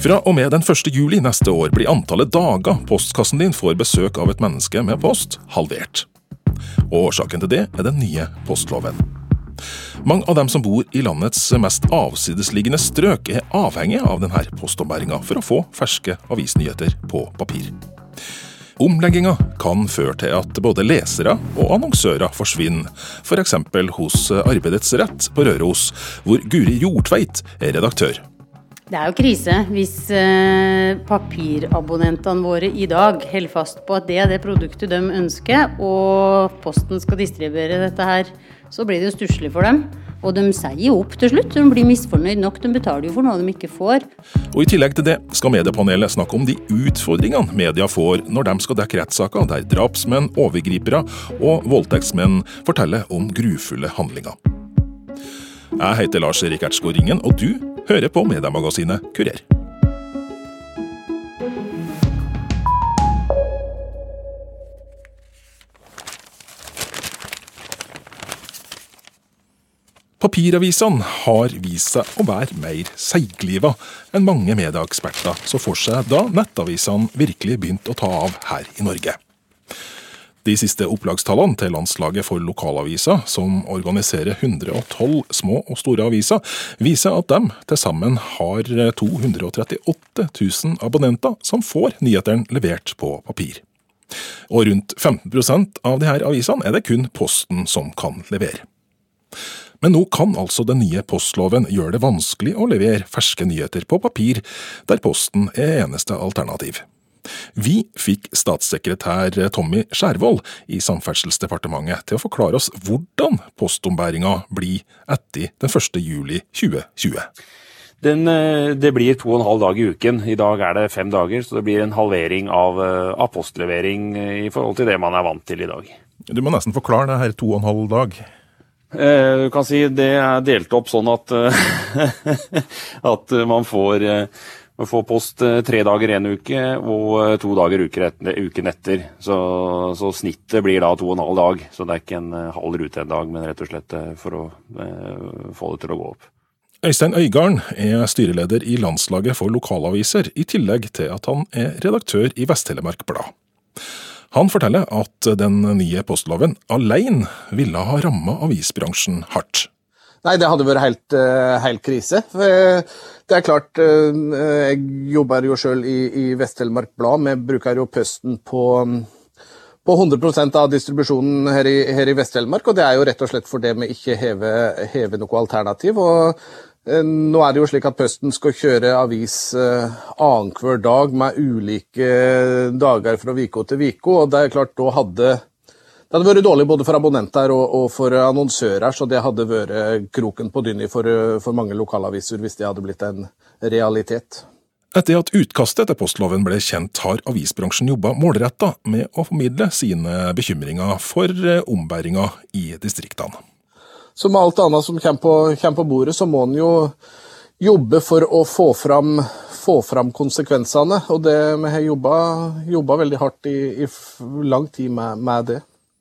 Fra og med den 1. juli neste år blir antallet dager postkassen din får besøk av et menneske med post, halvert. Og Årsaken til det er den nye postloven. Mange av dem som bor i landets mest avsidesliggende strøk, er avhengige av denne postombæringa for å få ferske avisnyheter på papir. Omlegginga kan føre til at både lesere og annonsører forsvinner, f.eks. For hos Arbeidets Rett på Røros, hvor Guri Jordtveit er redaktør. Det er jo krise hvis eh, papirabonnentene våre i dag holder fast på at det er det produktet de ønsker, og Posten skal distribuere dette her. Så blir det jo stusslig for dem. Og de sier jo opp til slutt. De blir misfornøyd nok. De betaler jo for noe de ikke får. Og I tillegg til det skal mediepanelet snakke om de utfordringene media får når de skal dekke rettssaker der drapsmenn, overgripere og voldtektsmenn forteller om grufulle handlinger. Jeg heter Lars Erik Ertsgaard Ringen, og du hører på mediemagasinet Kurer. Papiravisene har vist seg å være mer seigliva enn mange medieeksperter så for seg da nettavisene virkelig begynte å ta av her i Norge. De siste opplagstallene til Landslaget for lokalaviser, som organiserer 112 små og store aviser, viser at de til sammen har 238 000 abonnenter som får nyhetene levert på papir. Og rundt 15% av disse avisene er det kun Posten som kan levere. Men nå kan altså den nye postloven gjøre det vanskelig å levere ferske nyheter på papir, der Posten er eneste alternativ. Vi fikk statssekretær Tommy Skjervold i Samferdselsdepartementet til å forklare oss hvordan postombæringa blir etter den 1. juli 2020. Den, eh, det blir to og en halv dag i uken. I dag er det fem dager, så det blir en halvering av, eh, av postlevering eh, i forhold til det man er vant til i dag. Du må nesten forklare det her to og en halv dag. Du kan si Det er delt opp sånn at, at man får får post eh, tre dager en uke og eh, to dager uken etter. Så, så, snittet blir da to og en halv dag. Så det er ikke en eh, halv rute en dag, men rett og slett for å få det til å gå opp. Øystein Øygarden er styreleder i Landslaget for lokalaviser, i tillegg til at han er redaktør i Vest-Telemark Blad. Han forteller at den nye postloven alene ville ha ramma avisbransjen hardt. Nei, det hadde vært helt, uh, helt krise. Eh, det er klart, uh, jeg jobber jo sjøl i, i Vest-Telemark Blad. Vi bruker jo Pøsten på, på 100% av distribusjonen her i, her i Vest-Telemark, og det er jo rett og slett fordi vi ikke hever, noe alternativ. og nå er det jo slik at Pøsten skal kjøre avis eh, annenhver dag med ulike dager fra uke til uke, og det er klart da hadde det hadde vært dårlig både for abonnenter og, og for annonsører, så det hadde vært kroken på dynni for, for mange lokalaviser hvis det hadde blitt en realitet. Etter at utkastet til postloven ble kjent, har avisbransjen jobba målretta med å formidle sine bekymringer for ombæringa i distriktene. Som alt annet som kommer på, kommer på bordet, så må en jo jobbe for å få fram, få fram konsekvensene. Og det, vi har jobba veldig hardt i, i lang tid med, med det.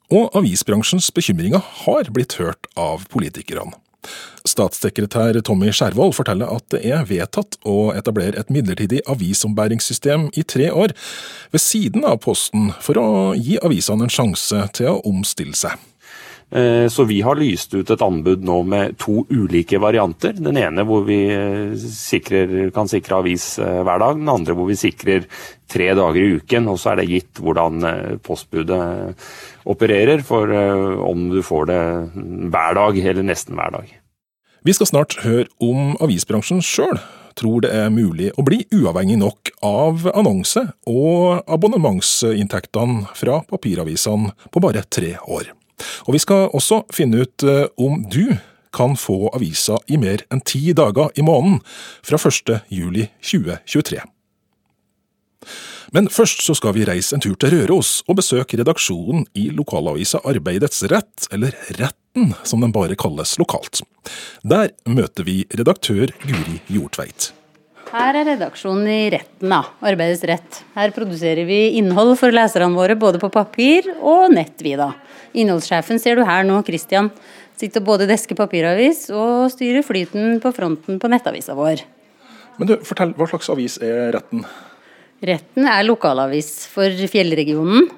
Og avisbransjens bekymringer har blitt hørt av politikerne. Statssekretær Tommy Skjervold forteller at det er vedtatt å etablere et midlertidig avisombæringssystem i tre år, ved siden av Posten, for å gi avisene en sjanse til å omstille seg. Eh, så vi har lyst ut et anbud nå med to ulike varianter. Den ene hvor vi eh, sikrer, kan sikre avis eh, hver dag, den andre hvor vi sikrer tre dager i uken. Og så er det gitt hvordan postbudet opererer, for om du får det hver dag eller nesten hver dag. Vi skal snart høre om avisbransjen sjøl tror det er mulig å bli uavhengig nok av annonse- og abonnementsinntektene fra papiravisene på bare tre år. Og vi skal også finne ut eh, om du kan få avisa i mer enn ti dager i måneden fra 1. juli 2023. Men først så skal vi reise en tur til Røros og besøke redaksjonen i lokalavisa Arbeidets Rett, eller Retten som den bare kalles lokalt. Der møter vi redaktør Guri Hjortveit. Her er redaksjonen i Retten, da. Arbeidets Rett. Her produserer vi innhold for leserne våre både på papir og nett, vi da. Innholdssjefen ser du her nå, Christian. Sitter både desker papiravis og styrer flyten på fronten på nettavisa vår. Men du, fortell, hva slags avis er Retten? Retten er lokalavis for fjellregionen.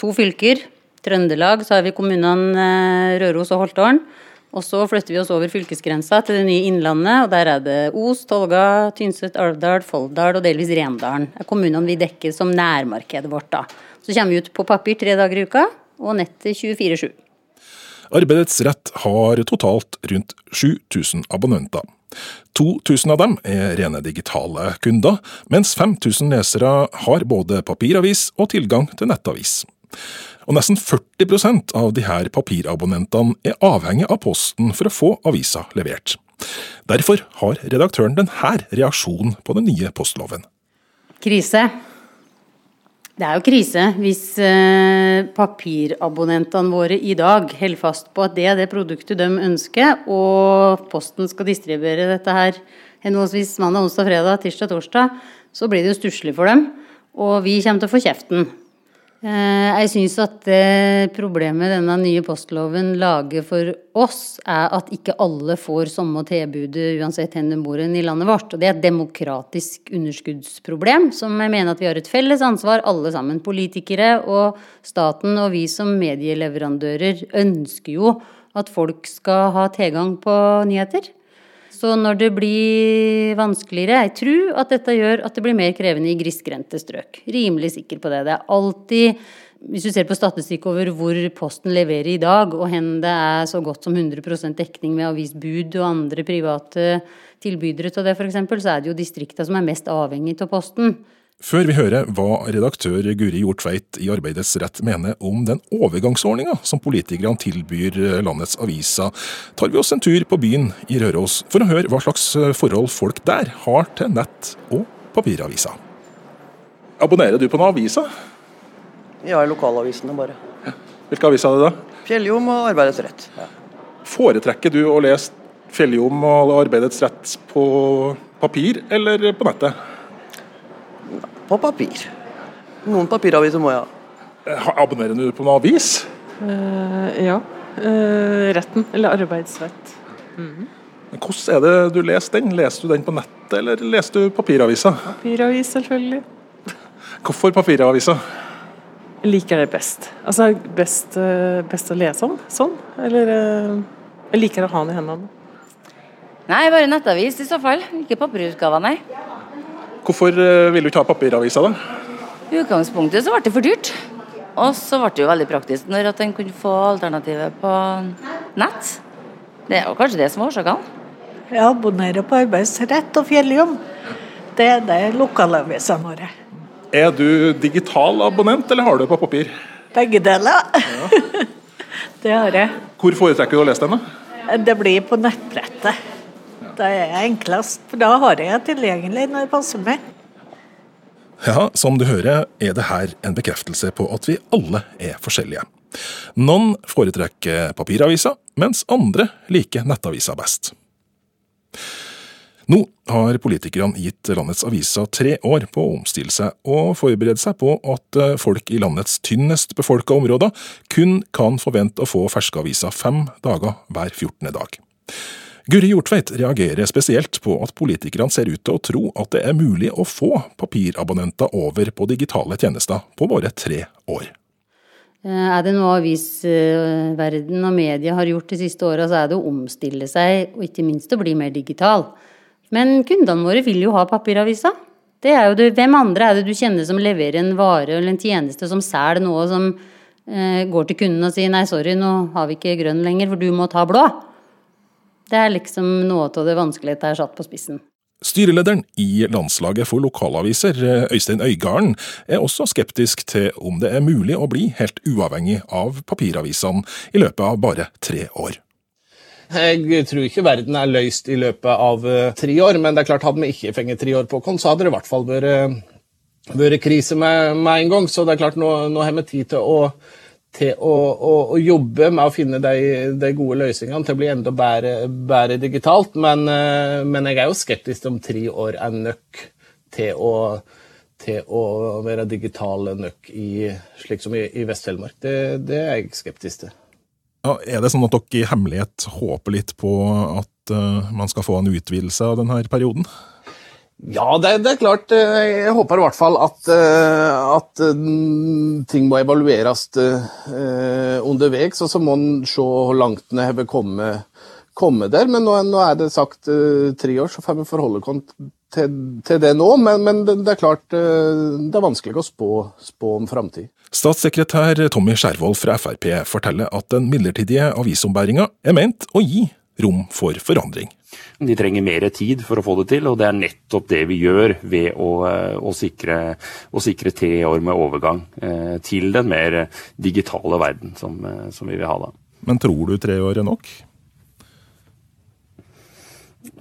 To fylker. Trøndelag, så har vi kommunene eh, Røros og Holtålen. Og så flytter vi oss over fylkesgrensa til det nye Innlandet, og der er det Os, Tolga, Tynset, Alvdal, Folldal og delvis Rendalen. Det er kommunene vi dekker som nærmarkedet vårt, da. Så kommer vi ut på papir tre dager i uka, og nettet 24-7. Arbeidets Rett har totalt rundt 7000 abonnenter. 2000 av dem er rene digitale kunder, mens 5000 lesere har både papiravis og tilgang til nettavis og nesten 40% av de her papirabonnentene er avhengig av Posten for å få avisa levert. Derfor har redaktøren denne reaksjonen på den nye postloven. Krise. Det er jo krise hvis eh, papirabonnentene våre i dag holder fast på at det er det produktet de ønsker, og Posten skal distribuere dette her henholdsvis mandag, onsdag, fredag, tirsdag, torsdag, så blir det jo stusslig for dem. Og vi kommer til å få kjeften. Eh, jeg syns at problemet denne nye postloven lager for oss, er at ikke alle får samme tilbudet uansett hvor de bor i landet vårt. Og det er et demokratisk underskuddsproblem som jeg mener at vi har et felles ansvar, alle sammen. Politikere og staten og vi som medieleverandører ønsker jo at folk skal ha tilgang på nyheter. Så når det blir vanskeligere Jeg tror at dette gjør at det blir mer krevende i grisgrendte strøk. Rimelig sikker på det. Det er alltid hvis du ser på statistikk over hvor Posten leverer i dag, og hen det er så godt som 100% dekning med avisbud og andre private tilbydere til det f.eks., så er det jo distrikta som er mest avhengig av Posten. Før vi hører hva redaktør Guri Hjortveit i Arbeidets Rett mener om den overgangsordninga som politikerne tilbyr landets aviser, tar vi oss en tur på byen i Røros for å høre hva slags forhold folk der har til nett- og papiraviser. Abonnerer du på noen aviser? Ja, lokalavisene bare. Hvilke aviser er det da? Fjelljom og Arbeidets Rett. Ja. Foretrekker du å lese Fjelljom og Arbeidets Rett på papir eller på nettet? På papir. Noen papiraviser må jeg ha. Eh, abonnerer du på noen avis? Uh, ja. Uh, retten, eller arbeidsrett. Mm. Hvordan er det du leser den? Leser du den på nettet, eller leser du papiraviser? Papiravis, selvfølgelig. Hvorfor papiraviser? Jeg liker det best. Altså best, best å lese om sånn. Eller jeg liker å ha den i hendene. Nei, bare nettavis i så fall. Ikke papirutgaver, nei. Hvorfor ville du ikke ha papiravisa, da? I utgangspunktet så ble det for dyrt. Og så ble det jo veldig praktisk når at en kunne få alternativet på nett. Det er jo kanskje det som er årsakene. Jeg abonnerer på Arbeidsrett og Fjelljom. Det er det lokalavisene våre. Er du digital abonnent, eller har du det på papir? Begge deler. Ja. det har jeg. Hvor foretrekker du å lese den? da? Det blir på nettbrettet. Det er enklest, for da har jeg tilgjengelig når det passer meg. Ja, som du hører er det her en bekreftelse på at vi alle er forskjellige. Noen foretrekker papiraviser, mens andre liker nettaviser best. Nå har politikerne gitt landets aviser tre år på å omstille seg og forberede seg på at folk i landets tynnest befolka områder kun kan forvente å få ferske aviser fem dager hver 14. dag. Guri Hjortveit reagerer spesielt på at politikerne ser ut til å tro at det er mulig å få papirabonnenter over på digitale tjenester på bare tre år. Eh, er det noe avisverden og media har gjort de siste åra, så er det å omstille seg, og ikke minst å bli mer digital. Men kundene våre vil jo ha papiravisa. Det er jo det. Hvem andre er det du kjenner som leverer en vare eller en tjeneste som selger noe som eh, går til kunden og sier nei, sorry, nå har vi ikke grønn lenger, for du må ta blå. Det er liksom noe av det vanskelige er satt på spissen. Styrelederen i Landslaget for lokalaviser, Øystein Øygarden, er også skeptisk til om det er mulig å bli helt uavhengig av papiravisene i løpet av bare tre år. Jeg tror ikke verden er løst i løpet av uh, tre år, men det er klart hadde vi ikke fengt tre år på oss, så hadde det i hvert fall vært, vært krise med, med, en gang. Så det er klart, nå, nå har vi tid til å til å, å, å, jobbe med å finne de, de, gode løsningene til å bli enda bedre, bedre digitalt. Men, eh, men, jeg er jo skeptisk til om tre år er nok til å, til å være digitale nok i, slik som i, i Vest-Telemark. Det, det, er jeg skeptisk til. Ja, er det sånn at dere i hemmelighet håper litt på at uh, man skal få en utvidelse av denne perioden? Ja, det, det, er klart. Eh, jeg håper i hvert fall at, eh, at mm, ting må evalueres underveis. Og så må en se hvor langt en har kommet, kommet, der. Men nå, nå, er det sagt tre år, så får vi forholde oss til, til, det nå. Men, men det, det, er klart det er vanskelig å spå, spå om framtid. Statssekretær Tommy Skjervold fra Frp forteller at den midlertidige avisombæringa er ment å gi rom for forandring. De trenger mer tid for å få det til, og det er nettopp det vi gjør ved å, eh, å, sikre, å sikre, tre år med overgang eh, til den mer digitale verden som, eh, som, vi vil ha da. Men tror du tre år er nok?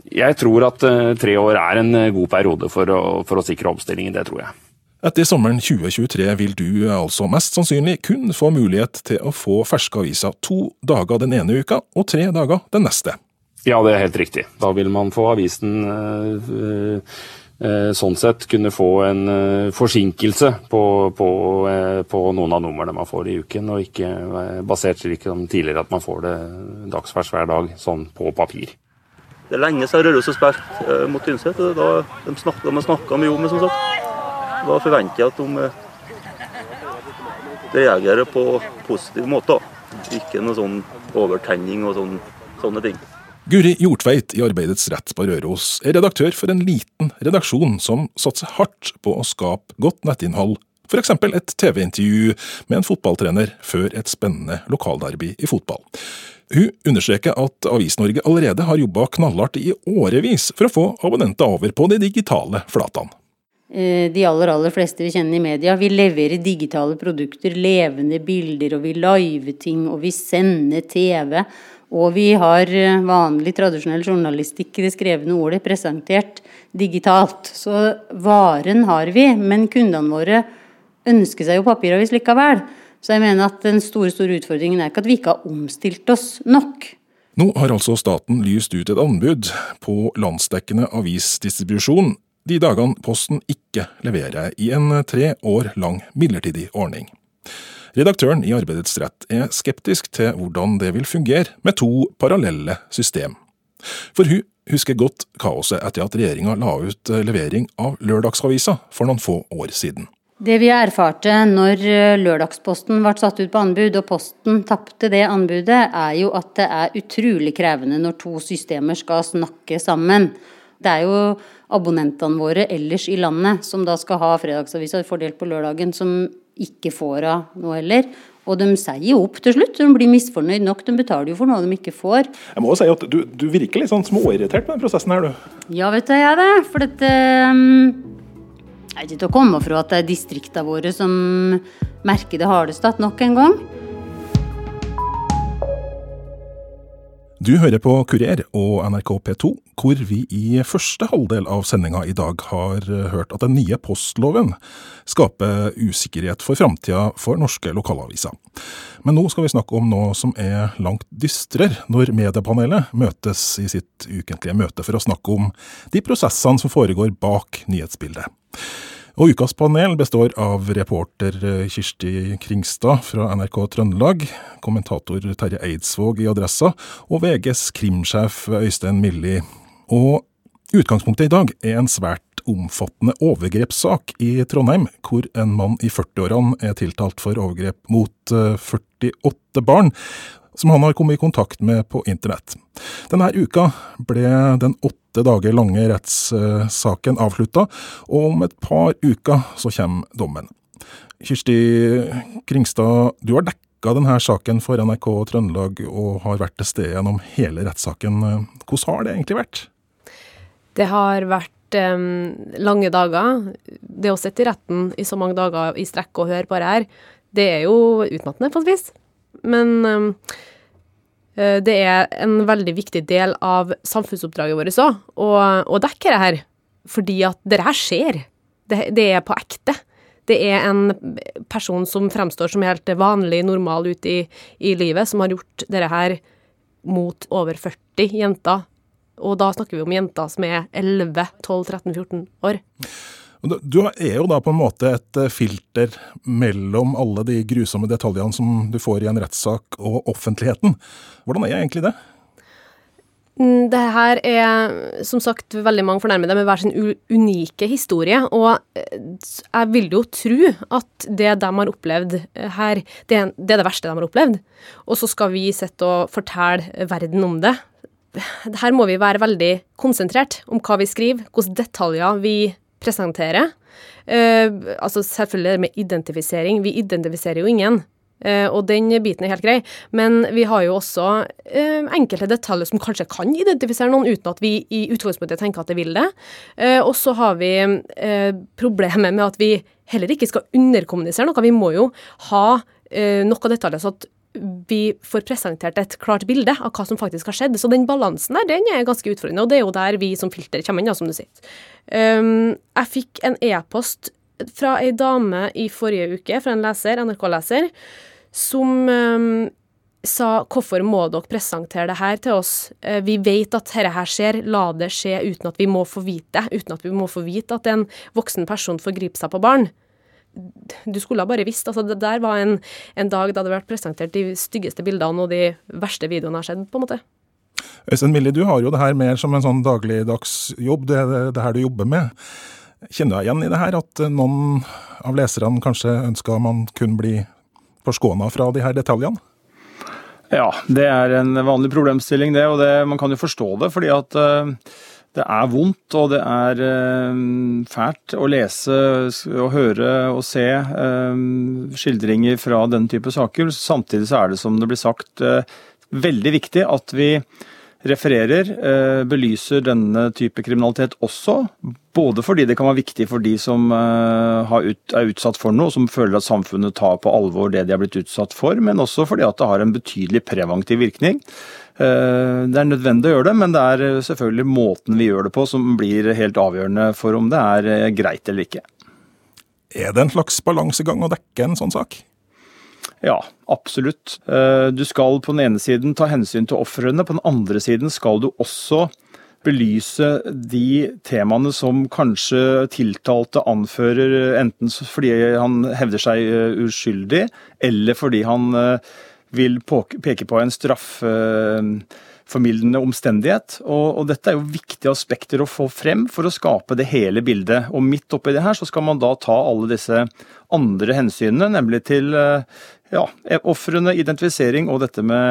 Jeg tror at eh, tre år er en god periode for å, for å sikre omstillingen, det tror jeg. Etter sommeren 2023 vil du altså mest sannsynlig kun få mulighet til å få ferske aviser to dager den ene uka og tre dager den neste. Ja, det er helt riktig. Da vil man få avisen øh, øh, sånn sett kunne få en øh, forsinkelse på, på, på, noen av numrene man får i uken, og ikke basert slik som tidligere at man får det dagsfers hver dag, sånn på papir. Det er lenge siden Røros har spilt mot Tynset. Da de snakka, de snakka mye om det, som sagt. Da forventer jeg at de reagerer på positiv måte. Ikke noe sånn overtenning og sånn, sånne ting. Guri Hjortveit i Arbeidets Rett på Røros er redaktør for en liten redaksjon som satser hardt på å skape godt nettinnhold, f.eks. et TV-intervju med en fotballtrener før et spennende lokalderby i fotball. Hun understreker at Avis-Norge allerede har jobba knallhardt i årevis for å få abonnenter over på de digitale flatene. Eh, de aller, aller fleste vi kjenner i media. Vi leverer digitale produkter, levende bilder, og vi liver ting, og vi sender TV. Og vi har eh, vanlig, tradisjonell journalistikk i det skrevne ordet presentert digitalt. Så varen har vi, men kundene våre ønsker seg jo papiravis likevel. Så jeg mener at den store store utfordringen er ikke at vi ikke har omstilt oss nok. Nå har altså staten lyst ut et anbud på landsdekkende avisdistribusjon de dagene Posten ikke leverer i en tre år lang midlertidig ordning. Redaktøren i Arbeidets Rett er skeptisk til hvordan det vil fungere med to parallelle system. For hun husker godt kaoset etter at regjeringa la ut levering av lørdagsavisa for noen få år siden. Det vi erfarte når lørdagsposten ble satt ut på anbud og Posten tapte det anbudet, er jo at det er utrolig krevende når to systemer skal snakke sammen. Det er jo abonnentene våre ellers i landet som da skal ha fredagsavisa fordelt på lørdagen, som ikke får av noe heller. Og de sier jo opp til slutt. De blir misfornøyd nok. De betaler jo for noe de ikke får. Jeg må jo si at du, du virker litt sånn småirritert med den prosessen her, du. Ja, vet du, jeg er det. For dette um, er ikke til å komme fra at det er distriktene våre som merker det hardest igjen nok en gang. Du hører på Kurer og NRK P2, hvor vi i første halvdel av sendinga i dag har hørt at den nye postloven skaper usikkerhet for framtida for norske lokalaviser. Men nå skal vi snakke om noe som er langt dystrere, når mediepanelet møtes i sitt ukentlige møte for å snakke om de prosessene som foregår bak nyhetsbildet. Og Ukas panel består av reporter eh, Kirsti Kringstad fra NRK Trøndelag, kommentator Terje Eidsvåg i Adressa og VGs krimsjef Øystein Milli. Og utgangspunktet i dag er en svært omfattende overgrepssak i Trondheim, hvor en mann i 40-årene er tiltalt for overgrep mot 48 eh, barn, som han har kommet i kontakt med på internett. Denne uka ble den åtte dager lange rettssaken avslutta, og om et par uker så kommer dommen. Kirsti Kringstad, du har dekka denne saken for NRK Trøndelag og har vært til stede gjennom hele rettssaken. Hvordan har det egentlig vært? Det har vært lange dager. Det å sitte i retten i så mange dager i strekk og høre på det her, det er jo utmattende på et vis. Men um, det er en veldig viktig del av samfunnsoppdraget vårt òg, å dekke det her. Fordi at det her skjer. Det, det, er på ekte. Det er en person som fremstår som helt vanlig, normal ute i, i livet, som har gjort det her mot over 40 jenter. Og da snakker vi om jenter som er 11, 12, 13, 14 år. Du er jo da på en måte et eh, filter mellom alle de grusomme detaljene som du får i en rettssak og offentligheten. Hvordan er egentlig det? Mm, Det her er som sagt veldig mange fornærmede med hver sin unike historie. Og eh, jeg vil jo tro at det de har opplevd eh, her, er, det er det verste de har opplevd. Og så skal vi sitte og fortelle verden om det. Her må vi være veldig konsentrert om hva vi skriver, hvilke detaljer vi presenterer. Uh, altså selvfølgelig med identifisering. Vi identifiserer jo ingen. Uh, og den biten er helt grei. Men vi har jo også uh, enkelte detaljer som kanskje kan identifisere noen, uten at vi i utgangspunktet tenker at det vil det. Og så har vi problemet med at vi heller ikke skal underkommunisere noe. Vi må jo ha noe detaljer så at vi får presentert et klart bilde av hva som faktisk har skjedd. Så den balansen der, den er ganske utfordrende, og det er jo der vi som filter kommer inn, som du sier. Um, jeg fikk en e-post fra ei dame i forrige uke, fra en leser, NRK-leser, som um, sa hvorfor må dere presentere det her til oss? Eh, Vi vet at dette her skjer, la det skje uten at vi må få vite det, uten at vi må få vite at en voksen person forgriper seg på barn. Du skulle ha bare visst. altså Det der var en, en dag da det ble presentert de styggeste bildene og de verste videoene jeg har sett, på en måte. Øystein Millie, du har jo det her mer som en sånn dagligdags jobb, det, det, det her du jobber med. Kjenner du deg igjen i det her, at noen av leserne kanskje ønska man kunne bli forskåna fra de her detaljene? Ja, det er en vanlig problemstilling det, og det, man kan jo forstå det. fordi at eh, det er vondt, og det er eh, fælt å lese og høre og se eh, skildringer fra den type saker. Samtidig så er det, som det blir sagt, eh, veldig viktig at vi refererer, belyser denne type kriminalitet også. Både fordi det kan være viktig for de som er utsatt for noe, som føler at samfunnet tar på alvor det de er blitt utsatt for, men også fordi at det har en betydelig preventiv virkning. Eh, Det er nødvendig å gjøre det, men det er eh, selvfølgelig måten vi gjør det på som blir helt avgjørende for om det er eh, greit eller ikke. Er det en slags balansegang å dekke en sånn sak? Ja, absolutt. Du skal på den ene siden ta hensyn til ofrene, på den andre siden skal du også belyse de temaene som kanskje tiltalte anfører, enten fordi han hevder seg uskyldig, eller fordi han vil peke på en straffeformildende omstendighet. Og, og dette er jo viktige aspekter å få frem for å skape det hele bildet. Og midt oppi det her så skal man da ta alle disse andre hensynene, nemlig til eh, ja, ofrene, identifisering og dette med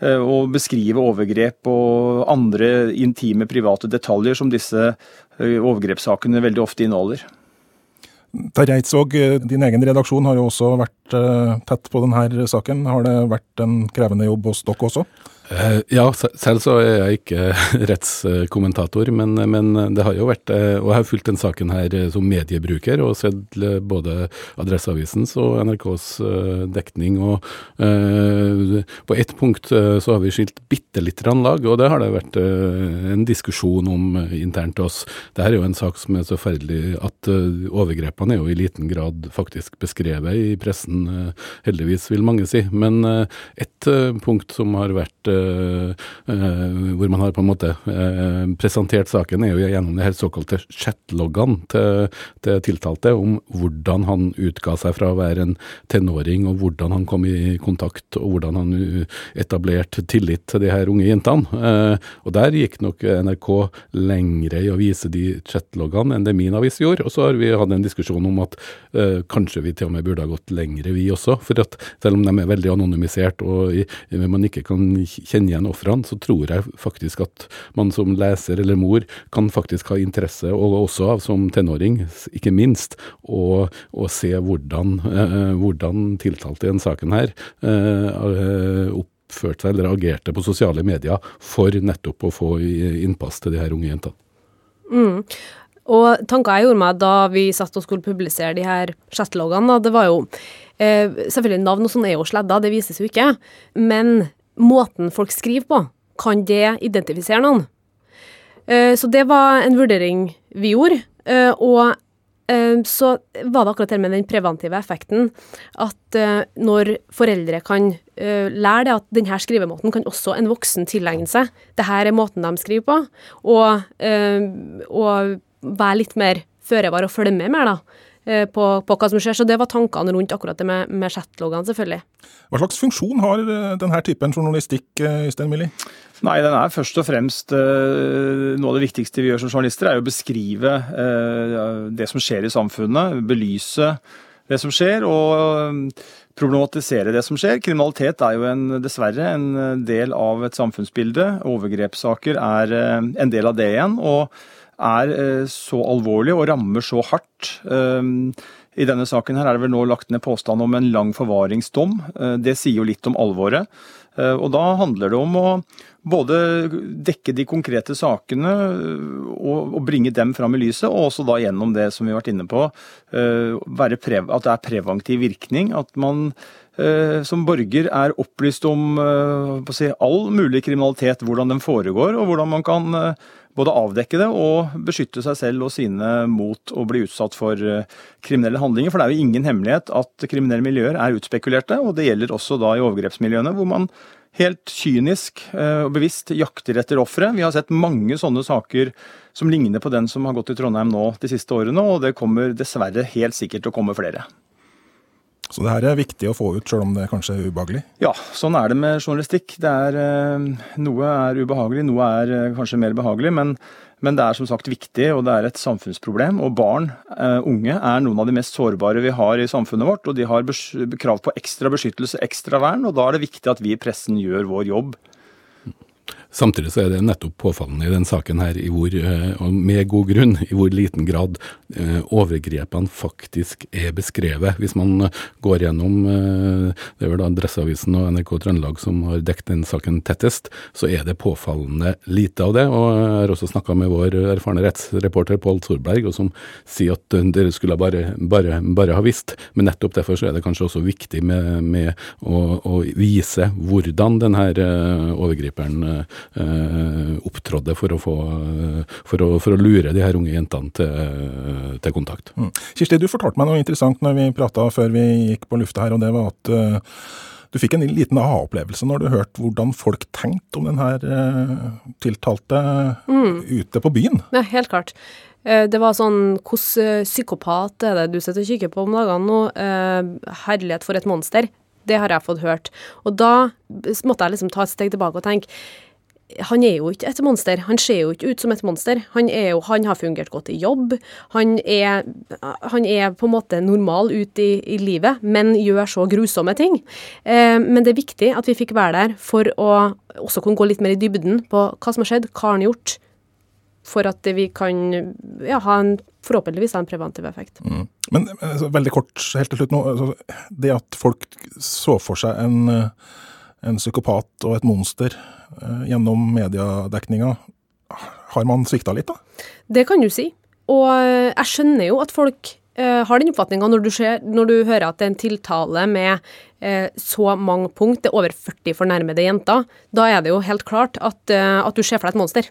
eh, å beskrive overgrep og andre intime, private detaljer som disse eh, overgrepssakene veldig ofte inneholder. Terje Eidsvåg, eh, din egen redaksjon har jo også vært eh, tett på denne saken. Har det vært en krevende jobb hos dere også? Eh, Ja, selv så er jeg ikke rettskommentator, men, men det har jo vært eh, Og jeg har fulgt den saken her eh, som mediebruker og sett både Adresseavisens og NRKs dekning. Og på ett punkt så har vi skilt bitte litt lag, og det har det vært en diskusjon om internt oss. Dette er jo en sak som er så forferdelig at overgrepene er jo i liten grad faktisk beskrevet i pressen, heldigvis vil mange si. Men et punkt som har vært hvor man har på en måte eh, presentert saken, er jo gjennom de her såkalte chatloggene til, til tiltalte, om hvordan han utga seg fra å være en tenåring, og hvordan han kom i kontakt, og hvordan han etablerte tillit til de her unge jentene. Eh, og der gikk nok NRK lengre i å vise de chatloggene enn det min avis gjorde. Og så har vi hatt en diskusjon om at eh, kanskje vi til og med burde ha gått lengre, vi også. For at selv om de er veldig anonymisert og man ikke kan kjenne igjen ofrene, så tror jeg faktisk at man som leser eller mor kan faktisk ha interesse, og også av som tenåring, ikke minst, å, se hvordan, eh, hvordan tiltalte i denne saken her eh, oppførte seg eller agerte på sosiale medier for nettopp å få innpass til de her unge jentene. Mm. Og tanker jeg gjorde meg da vi satt og skulle publisere de her chatloggene, det var jo eh, Selvfølgelig navn og sånn er jo sledda, det vises jo ikke. Men måten folk skriver på, kan det identifisere noen? Eh, så det var en vurdering vi gjorde. Eh, og eh, så var det akkurat det med den preventive effekten at når foreldre kan lære det at denne skrivemåten kan også en voksen tilegne seg. Dette er måten de skriver på. Og, og være litt mer føre var og følge med mer, da. Eh, på, på, hva som skjer. Så det var tankene rundt akkurat det med, med chatloggene, selvfølgelig. Hva slags funksjon har denne typen journalistikk, Øystein Millie? Nei, den er først og fremst Noe av det viktigste vi gjør som journalister, er å beskrive det som skjer i samfunnet. Belyse det som skjer, og problematisere det som skjer. Kriminalitet er jo en, dessverre en del av et samfunnsbilde. Overgrepssaker er eh, en del av det igjen, og er eh, så alvorlig og rammer så hardt. Eh, I denne saken her er det vel nå lagt ned påstand om en lang forvaringsdom. Det sier jo litt om alvoret. Og da handler det om å både dekke de konkrete sakene og, bringe dem fram i lyset, og også da gjennom det som vi har vært inne på, at det er preventiv virkning. At man som borger er opplyst om si, all mulig kriminalitet, hvordan den foregår, og hvordan man kan både avdekke det og beskytte seg selv og sine mot å bli utsatt for kriminelle handlinger. For det er jo ingen hemmelighet at kriminelle miljøer er utspekulerte, og det gjelder også da i overgrepsmiljøene, hvor man helt kynisk og bevisst jakter etter ofre. Vi har sett mange sånne saker som ligner på den som har gått i Trondheim nå de siste årene, og det kommer dessverre helt sikkert til å komme flere. Så det her er viktig å få ut, sjøl om det kanskje er ubehagelig? Ja, sånn er det med journalistikk. Er, noe er ubehagelig, noe er kanskje mer behagelig. Men, men, det er som sagt viktig, og det er et samfunnsproblem. Og barn, unge, er noen av de mest sårbare vi har i samfunnet vårt. Og de har krav på ekstra beskyttelse, ekstra vern. Og da er det viktig at vi i pressen gjør vår jobb Samtidig så er det nettopp påfallende i den saken her, hvor, og med god grunn, i hvor liten grad overgrepene faktisk er beskrevet. Hvis man går gjennom, det er vel da Adresseavisen og NRK Trøndelag som har dekket den saken tettest, så er det påfallende lite av det. Og jeg har også snakka med vår erfarne rettsreporter Pål Solberg, som sier at dere skulle bare, bare, bare, ha visst. Men nettopp derfor så er det kanskje også viktig med, med å, å, vise hvordan denne overgriperen Eh, opptrådde for å, få, for, å, for å, lure de her unge jentene til, til kontakt. Mm. Kirsti, du fortalte meg noe interessant når vi prata før vi gikk på lufta her, og det var at du fikk en liten aha-opplevelse når du hørte hvordan folk tenkte om den her uh, tiltalte mm. ute på byen. Ja, helt klart. Det var sånn Hvilken psykopat er det du sitter og kikker på om dagene nå? herlighet for et monster. Det har jeg fått hørt. Og da måtte jeg liksom ta et steg tilbake og tenke han er jo ikke et monster. Han ser jo ikke ut som et monster. Han, jo, han har fungert godt i jobb. Han er, han er på en måte normal ut i, i, livet, men gjør så grusomme ting. Eh, men det er viktig at vi fikk være der for å også kunne gå litt mer i dybden på hva som har skjedd, hva har han gjort, for at vi kan ja, ha en, forhåpentligvis ha en preventiv effekt. Mm. Men altså, veldig kort helt til slutt nå. Altså, det at folk så for seg en, en psykopat og et monster Eh, gjennom mediedekninga. Har man svikta litt, da? Det kan du si. Og eh, jeg skjønner jo at folk uh, har den oppfatninga når, når, du hører at det er en tiltale med uh, så mange punkt, det er over 40 fornærmede jenter. Da er det jo helt klart at, uh, at du ser for deg et monster.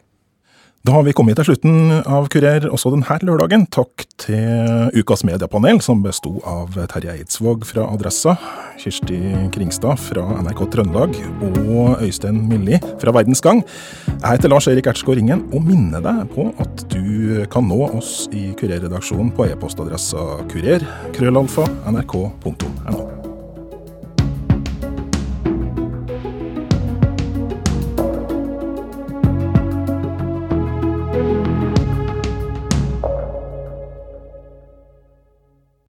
Da har vi kommet til slutten av Kurer også denne lørdagen. Takk til ukas mediepanel, som besto av Terje Eidsvåg fra Adressa, Kirsti Kringstad fra NRK Trøndelag og Øystein Milli fra Verdens Gang. Jeg heter Lars Erik Ertsgaard Ringen og minner deg på at du kan nå oss i Kurer-redaksjonen på e-postadressa kurer krøllalfa.